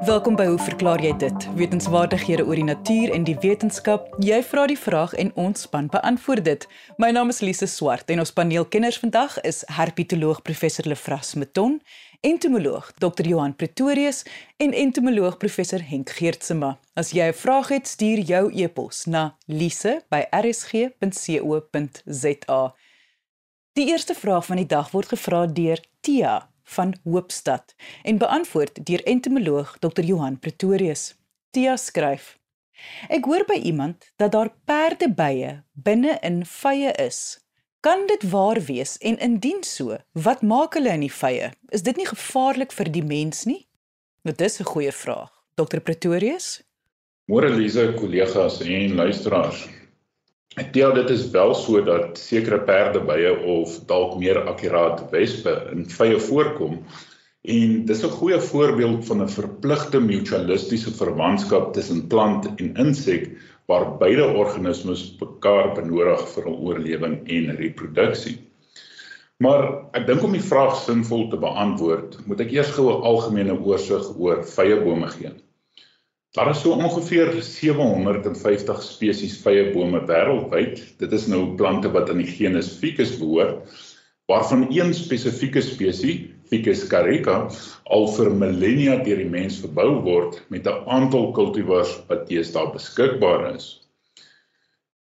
Welkom by Hoe verklaar jy dit? Wetenskapwaardighede oor die natuur en die wetenskap. Jy vra die vraag en ons span beantwoord dit. My naam is Lise Swart en ons paneelkenners vandag is herpetoloog professor Lefras Meton, entomoloog Dr. Johan Pretorius en entomoloog professor Henk Geertsema. As jy 'n vraag het, stuur jou e-pos na lise@rsg.co.za. Die eerste vraag van die dag word gevra deur Tia van Hoopstad en beantwoord deur entomoloog Dr Johan Pretorius. Tia skryf: Ek hoor by iemand dat daar perdebye binne in vye is. Kan dit waar wees en indien so, wat maak hulle in die vye? Is dit nie gevaarlik vir die mens nie? Nou dis 'n goeie vraag. Dr Pretorius? Môre Lize, kollegas en luisteraars. Ja, dit is wel so dat sekere perdebye of dalk meer akkuraat wespe in vye voorkom en dis 'n goeie voorbeeld van 'n verpligte mutualistiese verwantskap tussen plant en insek waar beide organismes mekaar benodig vir hul oorlewing en reproduksie. Maar ek dink om die vraag sinvol te beantwoord, moet ek eers gou 'n algemene oorsig oor vye bome gee. Daar is so ongeveer 750 spesies vye bome wêreldwyd. Dit is nou plante wat aan die genus Ficus behoort, waarvan een spesifieke spesies, Ficus carica, al vir millennia deur die mens verbou word met 'n aantal kultivars wat teesta beskikbaar is.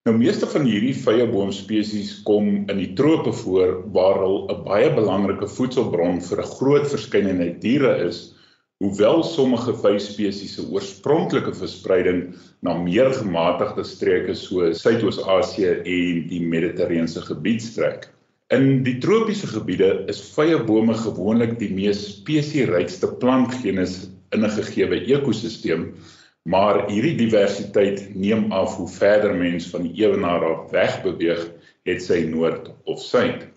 Nou meeste van hierdie vye boomspesies kom in die trope voor waar hulle 'n baie belangrike voedselbron vir 'n groot verskeidenheid diere is Hoewel sommige vyspesies se oorspronklike verspreiding na meer gematigde streke soos Suidoos-Asië en die Mediterrane gebied strek. In die tropiese gebiede is vye bome gewoonlik die mees spesierykste plantgenus in 'n gegeewe ekosisteem, maar hierdie diversiteit neem af hoe verder mens van die ewenaar af wegbeweeg, het sy noord of suid.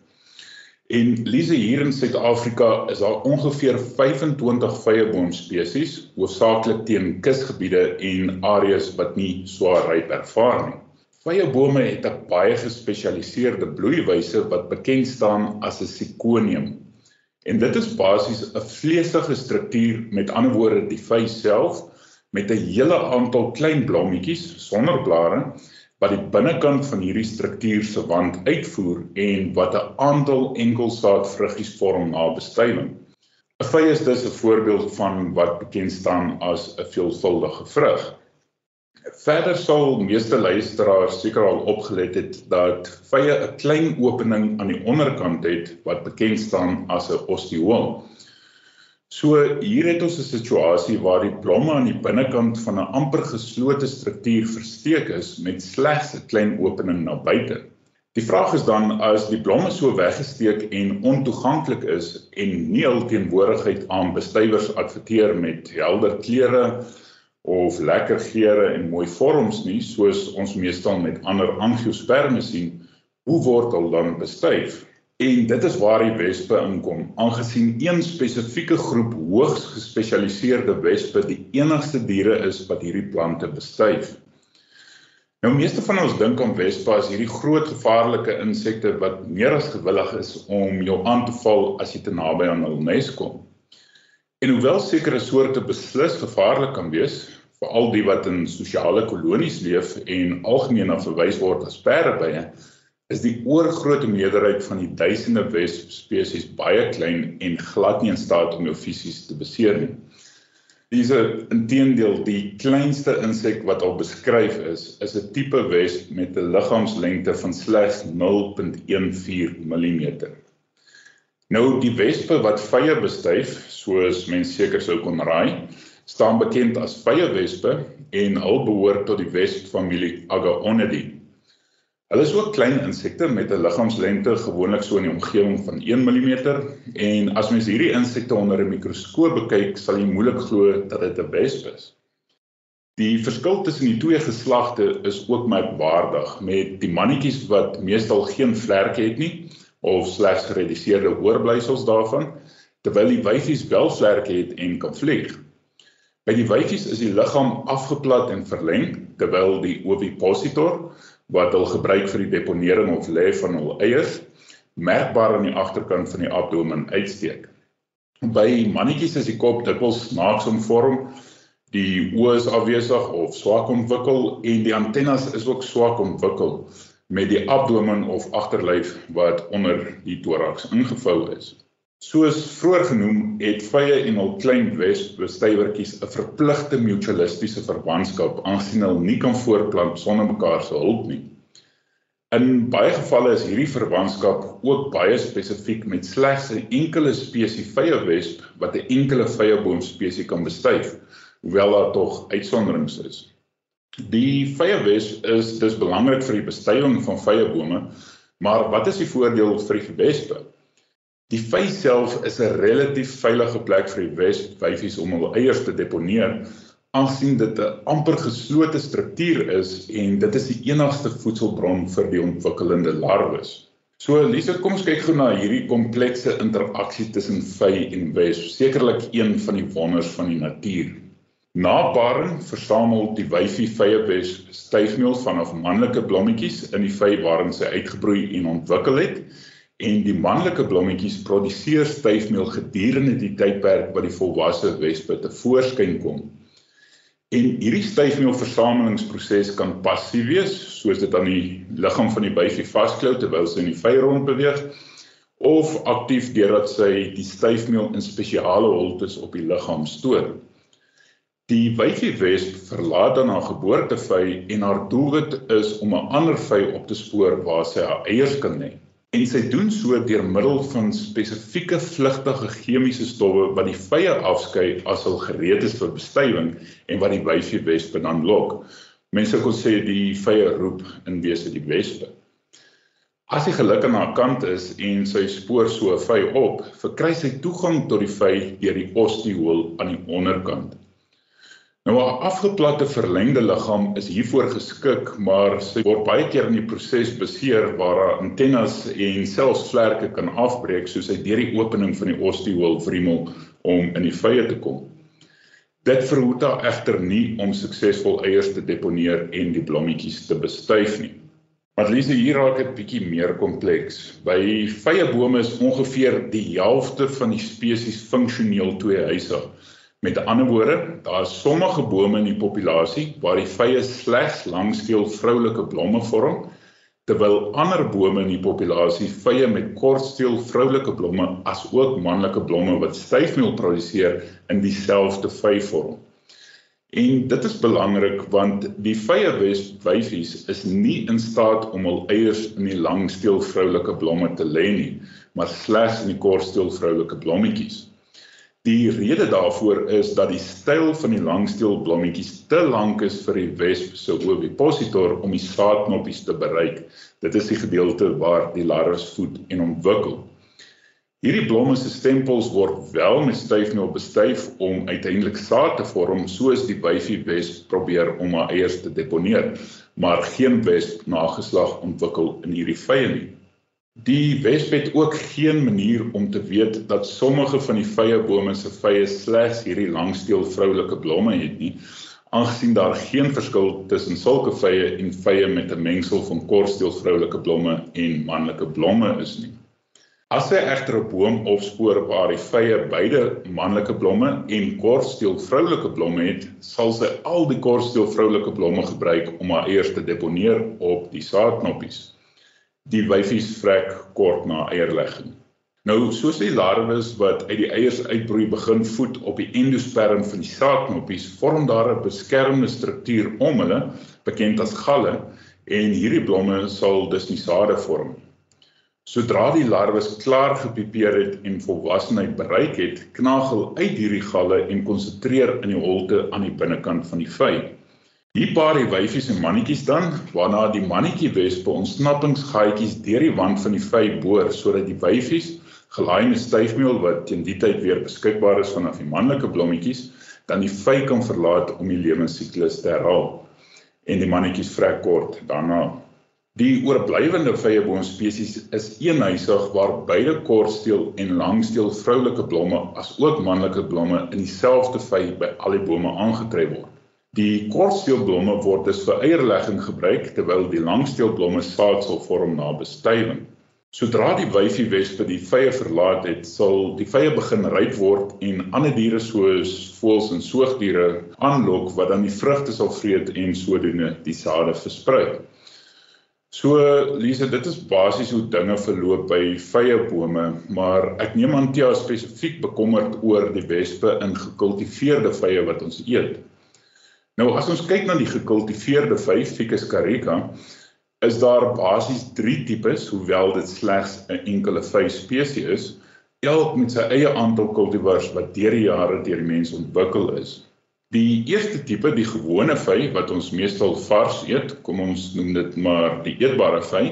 En Lise hier in Suid-Afrika is daar ongeveer 25 vyeboomspesies, hoofsaaklik teen kusgebiede en areas wat nie swaar ryp ervaar nie. Vyebome het 'n baie gespesialiseerde bloeiwyse wat bekend staan as 'n sikonium. En dit is basies 'n vleesige struktuur, met ander woorde die vy self met 'n hele aantal klein blommetjies sonder blare wat die binnekant van hierdie struktuur se wand uitvoer en wat 'n aantal enkelsaad vruggies vorm na bestuiving. 'n Vy is dus 'n voorbeeld van wat bekend staan as 'n veelvuldige vrug. Verder sal meeste luisteraars seker al opgelet het dat vye 'n klein opening aan die onderkant het wat bekend staan as 'n osteool. So hier het ons 'n situasie waar die blomme aan die binnekant van 'n amper geslote struktuur versteek is met slegs 'n klein opening na buite. Die vraag is dan as die blomme so weggesteek en ontoeganklik is en nie hul teenwoordigheid aan bestuivers adverteer met helder kleure of lekker geure en mooi vorms nie soos ons meestal met ander angiosperme sien, hoe word hulle dan bestuif? En dit is waar die wespe inkom. Aangesien een spesifieke groep hoogs gespesialiseerde wespe die enigste diere is wat hierdie plante bestuif. Nou meeste van ons dink aan wespe as hierdie groot gevaarlike insekte wat meer as gewillig is om jou aan te val as jy te naby aan hul nes kom. En hoewel sekere soorte beslis gevaarlik kan wees, veral die wat in sosiale kolonies leef en algemeen na verwys word as perdebye, is die oorgrootste meerderheid van die duisende wespesies baie klein en glad nie in staat om jou fisies te beseer nie. Dis intedeel die kleinste insek wat al beskryf is, is 'n tipe wesp met 'n liggaamslengte van slegs 0.14 mm. Nou die wespe wat vye bestuif, soos mense seker sou kon raai, staan bekend as vye wespe en al behoort tot die wespfamilie Agaonidae. Hulle is ook klein insekte met 'n liggaamslengte gewoonlik so in die omgewing van 1 mm en as mens hierdie insekte onder 'n mikroskoop bekyk, sal jy moeilik glo dat dit 'n wesp is. Die verskil tussen die twee geslagte is ook merkwaardig met die mannetjies wat meestal geen vlerke het nie of slegs gereduseerde hoorblyfsels daarvan, terwyl die wyfies wel vlerke het en kan vlieg. By die wyfies is die liggaam afgeplat en verleng terwyl die ovipositor wat hulle gebruik vir die deponering of lê van hul eiers merkbaar aan die agterkant van die abdomen uitsteek. By mannetjies is die kop dikwels snaaks omvorm Die oë is afwesig of swak ontwikkel en die antennes is ook swak ontwikkel met die abdomen of agterlyf wat onder die thorax ingevou is. Soos vroeër genoem, het vye en hul klein wesbestuiwertjies 'n verpligte mutualistiese verwantskap aangesien hulle nie kan voortplant sonder mekaar se hulp nie. In baie gevalle is hierdie verwantskap ook baie spesifiek met slegs 'n enkele spesies vyewesp wat 'n enkele vyeboom spesies kan bestuif, hoewel daar tog uitsonderings is. Die vyewesp is dus belangrik vir die bestuiving van vyebome, maar wat is die voordeel vir die wespe? Die vy self is 'n relatief veilige plek vir die weswyfies om hul eiers te deponeer, aangesien dit 'n amper geslote struktuur is en dit is die enigste voedselbron vir die ontwikkelende larwes. So Lise, kom ons kyk gou na hierdie komplekse interaksie tussen vy en wesp, sekerlik een van die wonders van die natuur. Na paring versamel die wyfie vye wesp styfmeel vanaf manlike blommetjies in die vy waarin sy uitgebroei en ontwikkel het en die manlike blommetjies produseer styfmeel gedurende die tydperk wat die volwasse wespe te voorskyn kom. En hierdie styfmeelversamelingsproses kan passief wees, soos dit aan die liggaam van die byfie vasklou terwyl sy in die vy rond beweeg, of aktief deurdat sy die styfmeel in spesiale holtes op die liggaam stoor. Die wyfie wesp verlaat dan haar geboortevy en haar doelwit is om 'n ander vy op te spoor waar sy haar eiers kan lê. En sy doen so deur middel van spesifieke vlugtige chemiese stowwe wat die vye afskei as hulle gereed is vir bestuiving en wat die wyfie wespe dan lok. Mense kon sê die vye roep in wese die wespe. As hy geluk aan haar kant is en sy spoor so 'n vy op, verkry sy toegang tot die vy deur die ostiool aan die onderkant. Nou 'n afgeplatte verlengde liggaam is hiervoor geskik, maar sy word baie keer in die proses beseer waar haar antennes en selfs vlerke kan afbreek soos hy deur die opening van die ostiool wrimmel om in die vye te kom. Dit verhoed haar egter nie om suksesvol eiers te deponeer en die blommetjies te bestuif nie. Maar Lise hier raak dit bietjie meer kompleks. By vye bome is ongeveer die helfte van die spesies funksioneel tweehuisig. Met ander woorde, daar is sommige bome in die populasie waar die vye slegs langskeel vroulike blomme vorm, terwyl ander bome in die populasie vye met kortsteel vroulike blomme as ook manlike blomme wat styfmeel produseer in dieselfde vy vorm. En dit is belangrik want die vye wyfies is nie in staat om hul eiers in die langsteel vroulike blomme te lê nie, maar slegs in die kortsteel vroulike blommetjies. Die rede daarvoor is dat die styl van die langsteel blommetjies te lank is vir die wesp se ovipositor om die saadknoppies te bereik. Dit is die gedeelte waar die larwes voed en ontwikkel. Hierdie blomme se stempels word wel met styfmeel bestuif om uiteindelik saad te vorm soos die wyfie wesp probeer om haar eiers te deponeer, maar geen wesp nageslag ontwikkel in hierdie vye nie. Die wesp het ook geen manier om te weet dat sommige van die vye bome se vye slegs hierdie langsteel vroulike blomme het nie, aangesien daar geen verskil tussen sulke vye en vye met 'n mengsel van kortsteel vroulike blomme en manlike blomme is nie. As sy egter 'n boom opspoor waar die vye beide manlike blomme en kortsteel vroulike blomme het, sal sy al die kortsteel vroulike blomme gebruik om haar eiers te deponeer op die saadknoppies die wyfies vrek kort na eierlegging. Nou soos die larwes wat uit die eiers uitbroei begin voed op die endosperm van die saadknoppies, vorm daar 'n beskermende struktuur om hulle, bekend as galle, en hierdie blomme sal dus die sade vorm. Sodra die larwes klaar gepipeer het en volwassenheid bereik het, knagel uit hierdie galle en konsentreer in die holte aan die binnekant van die vy. Hier paar die wyfies en mannetjies dan, waarna die mannetjie wespe ontsnappingsgaatjies deur die wand van die vy boor sodat die wyfies gelaai met styfmeel wat teen die tyd weer beskikbaar is vanaf die manlike blommetjies, dan die vy kan verlaat om die lewensiklus te herhaal. En die mannetjies vrek kort daarna. Die oorblywende vyeboom spesies is eenhuisig waar beide kortsteel en langsteel vroulike blomme as ook manlike blomme in dieselfde vy by al die bome aangetref word. Die kortsteelblomme word dus vir eierlegging gebruik terwyl die langsteelblomme saad sal vorm na bestuiving. Sodra die wyfie wespe die vye verlaat het, sal die vye begin ryp word en ander diere soos voëls en soogdiere aanlok wat dan die vrugte sal vreet en sodoende die sade versprei. So Lise, dit is basies hoe dinge verloop by vye bome, maar ek neem aan jy is spesifiek bekommerd oor die wespe in gekultiveerde vye wat ons eet. Nou as ons kyk na die gekultiveerde vy Ficus carica, is daar basies 3 tipes, hoewel dit slegs 'n enkele vy spesies is, elk met sy eie aantal kultivars wat deur die jare deur die mens ontwikkel is. Die eerste tipe, die gewone vy wat ons meestal vars eet, kom ons noem dit maar die eetbare vy,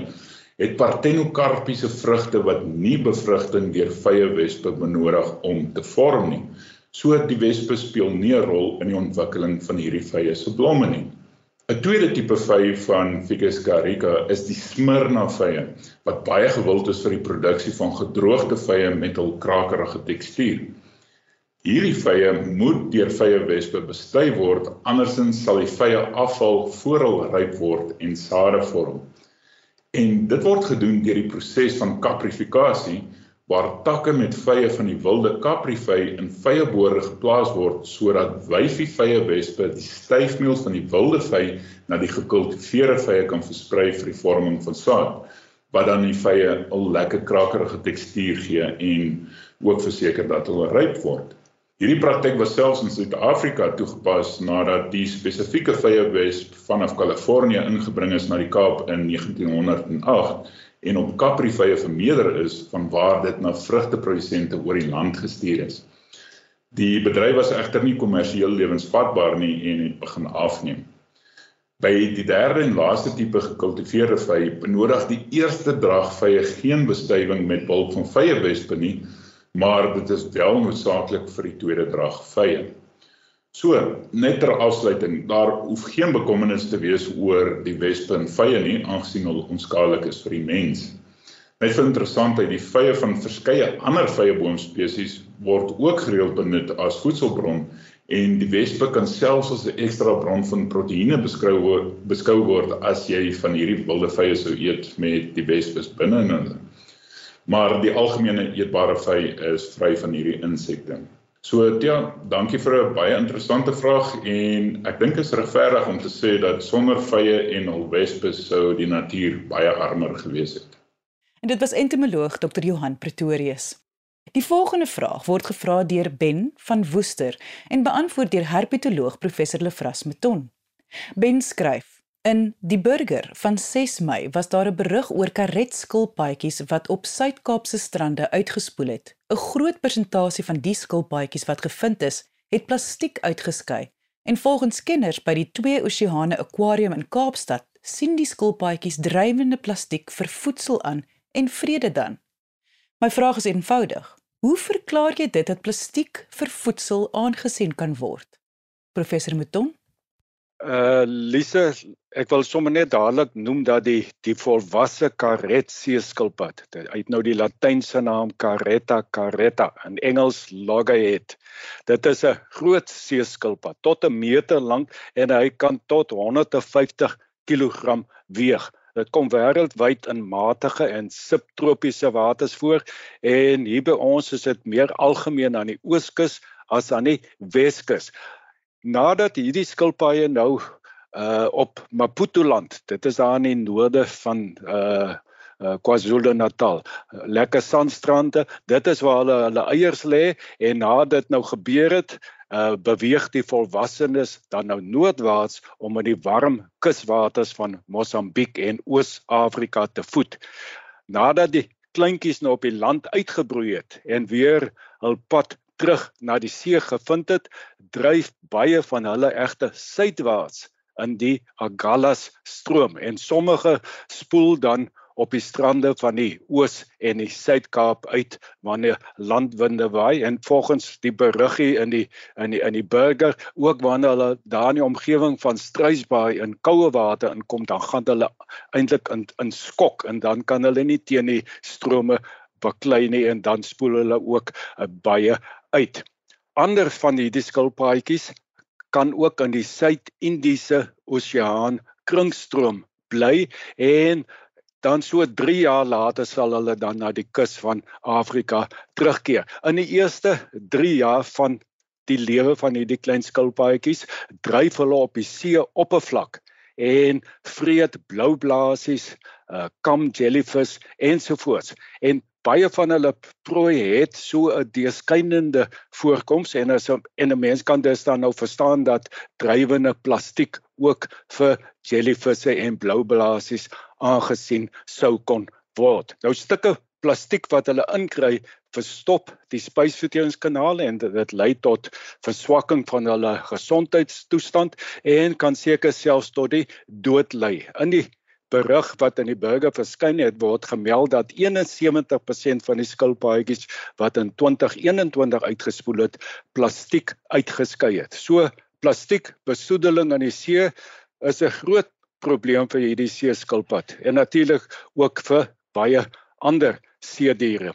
het partenokarpiese vrugte wat nie bevrugting deur vye wespe benodig om te vorm nie. So die wespe speel nie 'n rol in die ontwikkeling van hierdie vye se blomme nie. 'n Tweede tipe vy van Ficus carica is die Smyrna vye wat baie gewild is vir die produksie van gedroogde vye met hul krakerige tekstuur. Hierdie vye moet deur vye wespe bestry word andersins sal die vye afval voor hulle ryp word en sade vorm. En dit word gedoen deur die proses van kaprifikasie waar takke met vye van die wilde kaprivy in vyebore geplaas word sodat wyfie vye wespe die styfmeel van die wilde vy na die gekultiveerde vye kan versprei vir die vorming van saad wat dan die vye 'n lekker krakerige tekstuur gee en ook verseker dat hulle ryp word. Hierdie praktyk was selfs in Suid-Afrika toegepas nadat die spesifieke vye wesp vanaf Kalifornië ingebring is na die Kaap in 1908 en op kaprivye vermeerder is van waar dit na vrugteprodusente oor die land gestuur is. Die bedryf was egter nie kommersieel lewensvatbaar nie en het begin afneem. By die derde en laaste tipe gekultiveerde vy benodig die eerste drag vye geen bestuiving met bulk van vye wespe nie, maar dit is wel noodsaaklik vir die tweede drag vye. So, net ter afsluiting, daar hoef geen bekommernis te wees oor die wespe en vye nie, aangesien hulle onskadelik is vir die mens. Net vir interessantheid, die vye van verskeie ander vyeboomspesies word ook gereeld benut as voedselbron en die wespe kan selfs as 'n ekstra bron van proteïene beskou word, beskou word as jy van hierdie wilde vye sou eet met die wespes binne in hulle. Maar die algemene eetbare vy is vry van hierdie insekte. So ja, dankie vir 'n baie interessante vraag en ek dink is regverdig om te sê dat sonder vye en al wespe sou die natuur baie armer gewees het. En dit was entomoloog Dr. Johan Pretorius. Die volgende vraag word gevra deur Ben van Woester en beantwoord deur herpetoloog professor Lefras Meton. Ben skryf: In Die Burger van 6 Mei was daar 'n berig oor karetskulpaadjies wat op Suid-Kaapse strande uitgespoel het. 'n Groot persentasie van die skulpaadjies wat gevind is, het plastiek uitgeskei. En volgens kenners by die Twee Oseane Aquarium in Kaapstad, sien die skulpaadjies drywende plastiek vir voedsel aan en vrede dan. My vraag is eenvoudig: Hoe verklaar jy dit dat plastiek vir voedsel aangesien kan word? Professor Mouton Uh Lise, ek wil sommer net dadelik noem dat die die volwasse karet seeskilpad, hy het nou die latynse naam Caretta caretta in Engels loggerhead. Dit is 'n groot seeskilpad tot 'n meter lank en hy kan tot 150 kg weeg. Dit kom wêreldwyd in matige en subtropiese waters voor en hier by ons is dit meer algemeen aan die ooskus as aan die weskus nadat hierdie skilpaaie nou uh op Maputo land, dit is daar in die noorde van uh uh KwaZulu-Natal. Lekker sandstrande, dit is waar hulle hulle eiers lê en nadat dit nou gebeur het, uh beweeg die volwassenes dan nou noordwaarts om in die warm kuswaters van Mosambiek en Oos-Afrika te voed. Nadat die kleintjies nou op die land uitgebroei het en weer hul pad terug na die see gevind het, dryf baie van hulle egte suidwaarts in die Agallas stroom en sommige spoel dan op die strande van die Oos en die Suid-Kaap uit wanneer landwinde waai en volgens die beriggie in die in die in die burger ook wanneer hulle daar in die omgewing van Struisbaai in koue water inkom dan gaan hulle eintlik in in skok en dan kan hulle nie teen die strome baklei nie en dan spoel hulle ook uh, baie uit. Ander van hierdie skilpaadjies kan ook in die Suid-Indiese Oseaan kringstroom bly en dan so 3 jaar later sal hulle dan na die kus van Afrika terugkeer. In die eerste 3 jaar van die lewe van hierdie klein skilpaadjies dryf hulle op die see oppervlak en vreet blou blaasies, uh kam jellyfish ensovoorts. En baie van hulle prooi het so 'n deurskynende voorkoms en as en 'n mens kan dus dan nou verstaan dat drywende plastiek ook vir jellyvisse en blou blaasies aangesien sou kon word. Nou stukke plastiek wat hulle inkry verstop die spysverteringskanale en dit lei tot verswakking van hulle gesondheidstoestand en kan seker selfs tot die dood lei. In die berig wat in die burger verskyn het word gemeld dat 71% van die skilpaadjies wat in 2021 uitgespoel het, plastiek uitgeskei het. So plastiek besoedeling in die see is 'n groot probleem vir hierdie see skilpad en natuurlik ook vir baie ander see diere.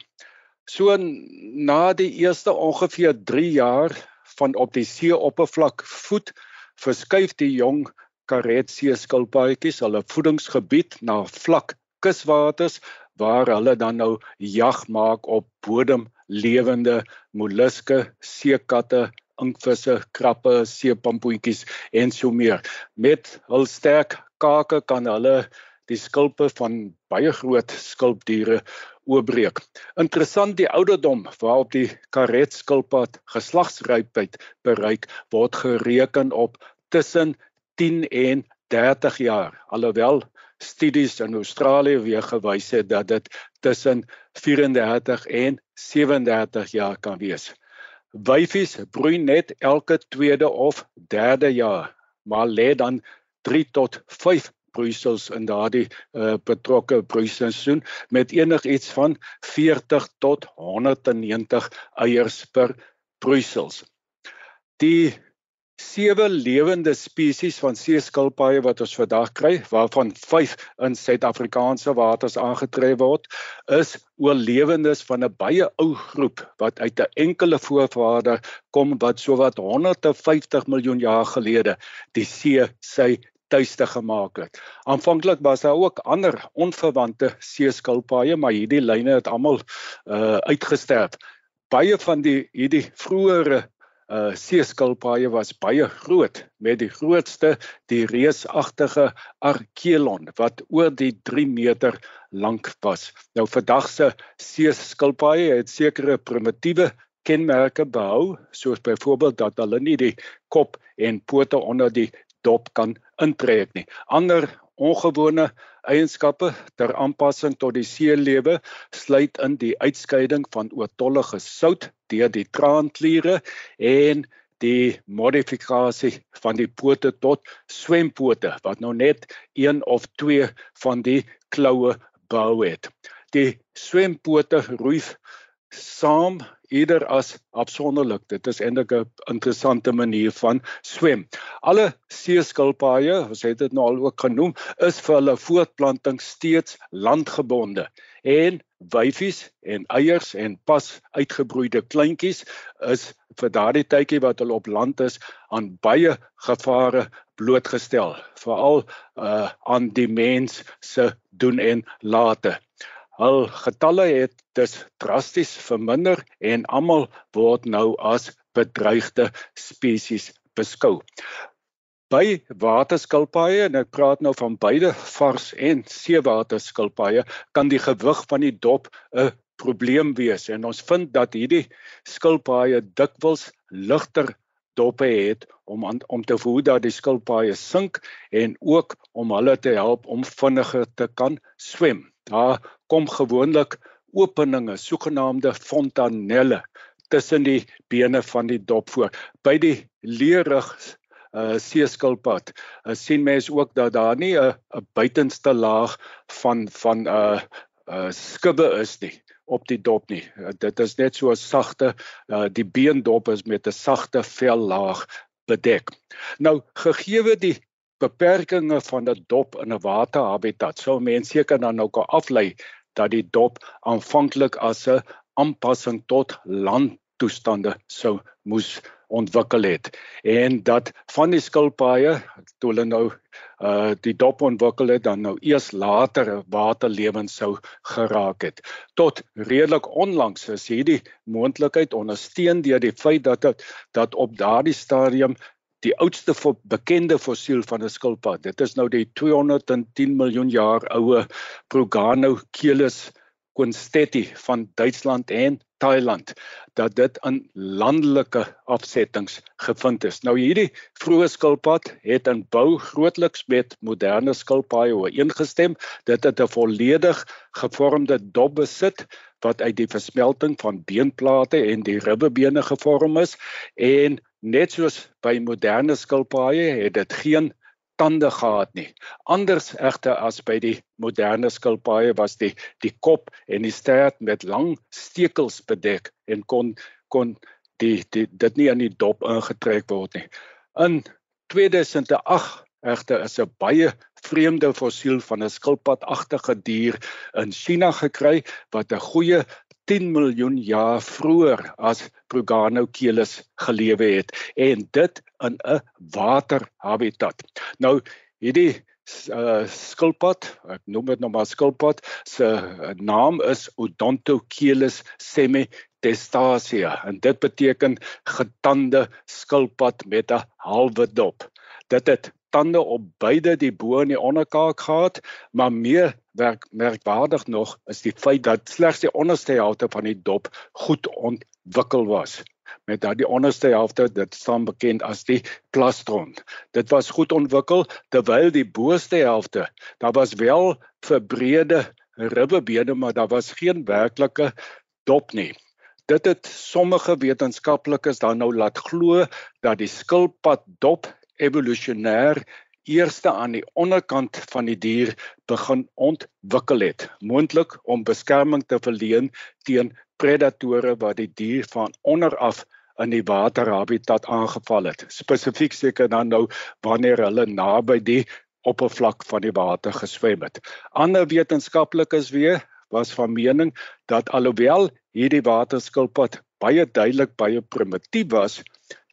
So na die eerste ongeveer 3 jaar van op die see oppervlak voed, verskuif die jong karetsee skilpaadjies hulle voedingsgebied na vlak kuswaters waar hulle dan nou jag maak op bodemlewende molluske, seekatte, inkvisse, krappe, seepampoentjies en so meer. Met hul sterk kake kan hulle die skulpe van baie groot skulpdiere oopbreek. Interessant die ouderdom waarop die karetskilpad geslagsrypheid bereik word gereken op tussen 10 en 30 jaar alhoewel studies in Australië weer gewys het dat dit tussen 34 en 37 jaar kan wees. Wyfies broei net elke tweede of derde jaar, maar lê dan 3 tot 5 broeisels in daardie uh, betrokke broeiseisoen met enigiets van 40 tot 190 eiers per broeisels. Die sewe lewende spesies van seeskilpaaie wat ons vandag kry, waarvan 5 in Suid-Afrikaanse waters aangetref word, is oorlewendes van 'n baie ou groep wat uit 'n enkele voorvader kom wat sowat 150 miljoen jaar gelede die see sy tuiste gemaak het. Aanvanklik was daar ook ander onverwante seeskilpaaie, maar hierdie lyne het almal uh uitgesterf. Baie van die hierdie vroeëre uh seeskilpaaie was baie groot met die grootste die reusagtige arkelon wat oor die 3 meter lank was. Nou vandag se seeskilpaaie het sekere primitiewe kenmerke behou soos byvoorbeeld dat hulle nie die kop en pote onder die dop kan intrek nie. Ander ongewone eienskappe ter aanpassing tot die seelewe sluit in die uitskeiding van oortollige sout deur die traankliere en die modifikasie van die pote tot swempote wat nou net een of twee van die kloue bou het. Die swempote roei saam eerder as afsonderlik. Dit is eintlik 'n interessante manier van swem. Alle seeskilpaaie, ons het dit nou al ook genoem, is vir hulle voortplanting steeds landgebonde. En wyfies en eiers en pas uitgebroeide kleintjies is vir daardie tydjie wat hulle op land is aan baie gevare blootgestel, veral uh aan die mens se doen en late. Hul getalle het dus drasties verminder en almal word nou as bedreigde spesies beskou. By waterskilpaaie en ek praat nou van beide vars en seewaterskilpaaie kan die gewig van die dop 'n probleem wees en ons vind dat hierdie skilpaaie dikwels ligter doppe het om aan, om te voed dat die skilpaaie sink en ook om hulle te help om vinniger te kan swem. Daar kom gewoonlik openinge, sogenaamde fontanelle tussen die bene van die dop voor. By die leerig uh seeskilpad uh, sien mense ook dat daar nie 'n 'n buitenste laag van van uh uh skubbe is nie op die dop nie. Uh, dit is net so 'n sagte uh die beendop is met 'n sagte vel laag bedek. Nou gegeewe die beperkings van 'n dop in 'n waterhabitat. Sou mense seker dan nou kan aflei dat die dop aanvanklik as 'n aanpassing tot land toestande sou moes ontwikkel het. En dat van die skilpaaie toe hulle nou uh die dop ontwikkel het dan nou eers later waterlewens sou geraak het. Tot redelik onlangs is hierdie moontlikheid ondersteun deur die feit dat, dat op daardie stadium die oudste bekende fossiel van 'n skilpad dit is nou die 210 miljoen jaar oue Proganochelys Quinstetti van Duitsland en Thailand dat dit in landelike afsettings gevind is. Nou hierdie vroeë skilpad het in bou grootliks met moderne skilpaaie ooreengestem. Dit het 'n volledig gevormde dop besit wat uit die versmelting van beenplate en die ribbebene gevorm is en net soos by moderne skilpaaie het dit geen tande gehad nie. Anders egter as by die moderne skilpaaie was die die kop en die stert met lang stekels bedek en kon kon die, die dit nie aan die dop ingetrek word nie. In 2008 egter is 'n baie vreemde fossiel van 'n skilpadagtige dier in China gekry wat 'n goeie 10 miljoen jaar vroeër as Proganochelys gelewe het en dit in 'n waterhabitat. Nou hierdie uh, skilpad, ek noem dit nou maar skilpad, se naam is Odontochelys semitestacea en dit beteken getande skilpad met 'n halwe dop. Dit het tande op beide die bo en die onderkaak gehad, maar meer werk merkwaardig nog is die feit dat slegs die onderste helfte van die dop goed ontwikkel was. Met daardie onderste helfte, dit staan bekend as die plastron. Dit was goed ontwikkel terwyl die boonste helfte, daar was wel verbrede ribbebene, maar daar was geen werklike dop nie. Dit het sommige wetenskaplikes dan nou laat glo dat die skilpad dop evolusionêr eerste aan die onderkant van die dier begin ontwikkel het, moontlik om beskerming te verleen teen predatore wat die dier van onder af in die waterhabitat aangeval het. Spesifiek seker dan nou wanneer hulle naby die oppervlak van die water geswem het. Ander wetenskaplikes weer was van mening dat alhoewel hierdie waterskilpad baie duidelik baie primitief was,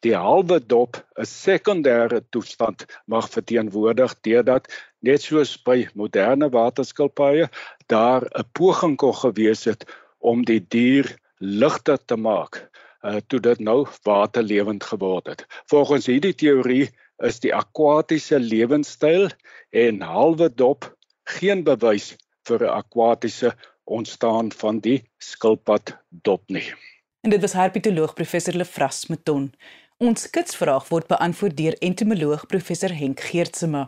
die halwe dop 'n sekondêre toestand mag verteenwoordig deurdat net soos by moderne waterskilpaaie daar 'n poging kon gewees het om die dier ligter te maak uh, toe dit nou waterlewend geword het. Volgens hierdie teorie is die akwatiese lewenstyl en halwe dop geen bewys vir 'n akwatiese ontstaan van die skilpad dop nie. En dit was herpetoloog professor Lefras Meton. Ons kitsvraag word beantwoord deur entomoloog professor Henk Geertsema.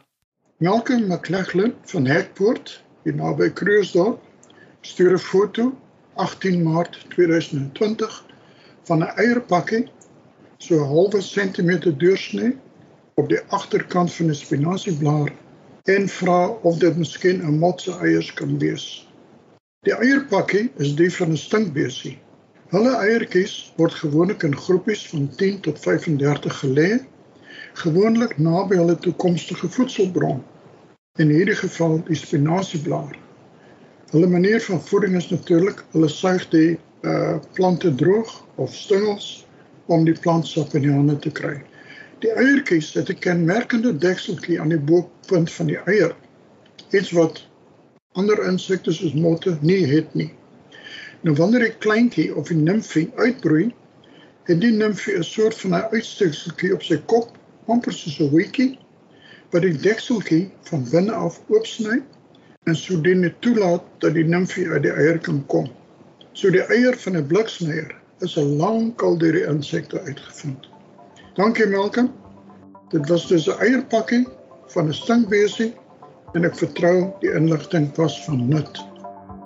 Malcolm McLachlan van Hekpoort, hier naby Kruisdorp, stuur 'n foto 18 Maart 2020 van 'n eierpakkie so 'n halwe sentimeter deursnee op die agterkant van 'n spinasieblaar en vra of dit miskien 'n motse eiers kan wees. Die eierpakkie is die van 'n stinkbesie Hulle eiertjies word gewoonlik in groepies van 10 tot 35 gelê, gewoonlik naby hulle toekomstige voedselbron. In hierdie geval die spinasieblaar. Hulle manier van voeding is natuurlik hulle suig die uh plante droog of stengels om die plantsap in die hande te kry. Die eiertjies het 'n kenmerkende dekseltjie aan die bopunt van die eier. Iets wat ander insekte soos motte nie het nie. Nou wanneer 'n kleintjie of 'n nimfie uitbroei, en die nimfie 'n soort van 'n uitstekseltjie op sy kop, amper soos 'n hoetjie, wat die dekseltjie van binne af oopsny en sodoende toelaat dat die nimfie uit die eier kan kom. So die eier van 'n bliksnyer is al lank al deur die insekte uitgevind. Dankie Malcolm. Dit was dus 'n eierpakkie van 'n stinkbesie en ek vertrou die inligting was van nut.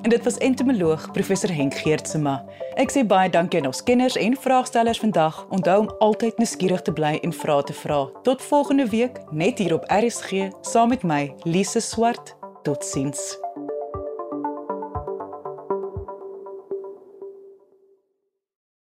En dit was entomoloog professor Henk Geertsema. Ek sê baie dankie aan ons kenners en vraagstellers vandag. Onthou om altyd nuuskierig te bly en vrae te vra. Tot volgende week net hier op RSG saam met my Lise Swart. Totsiens.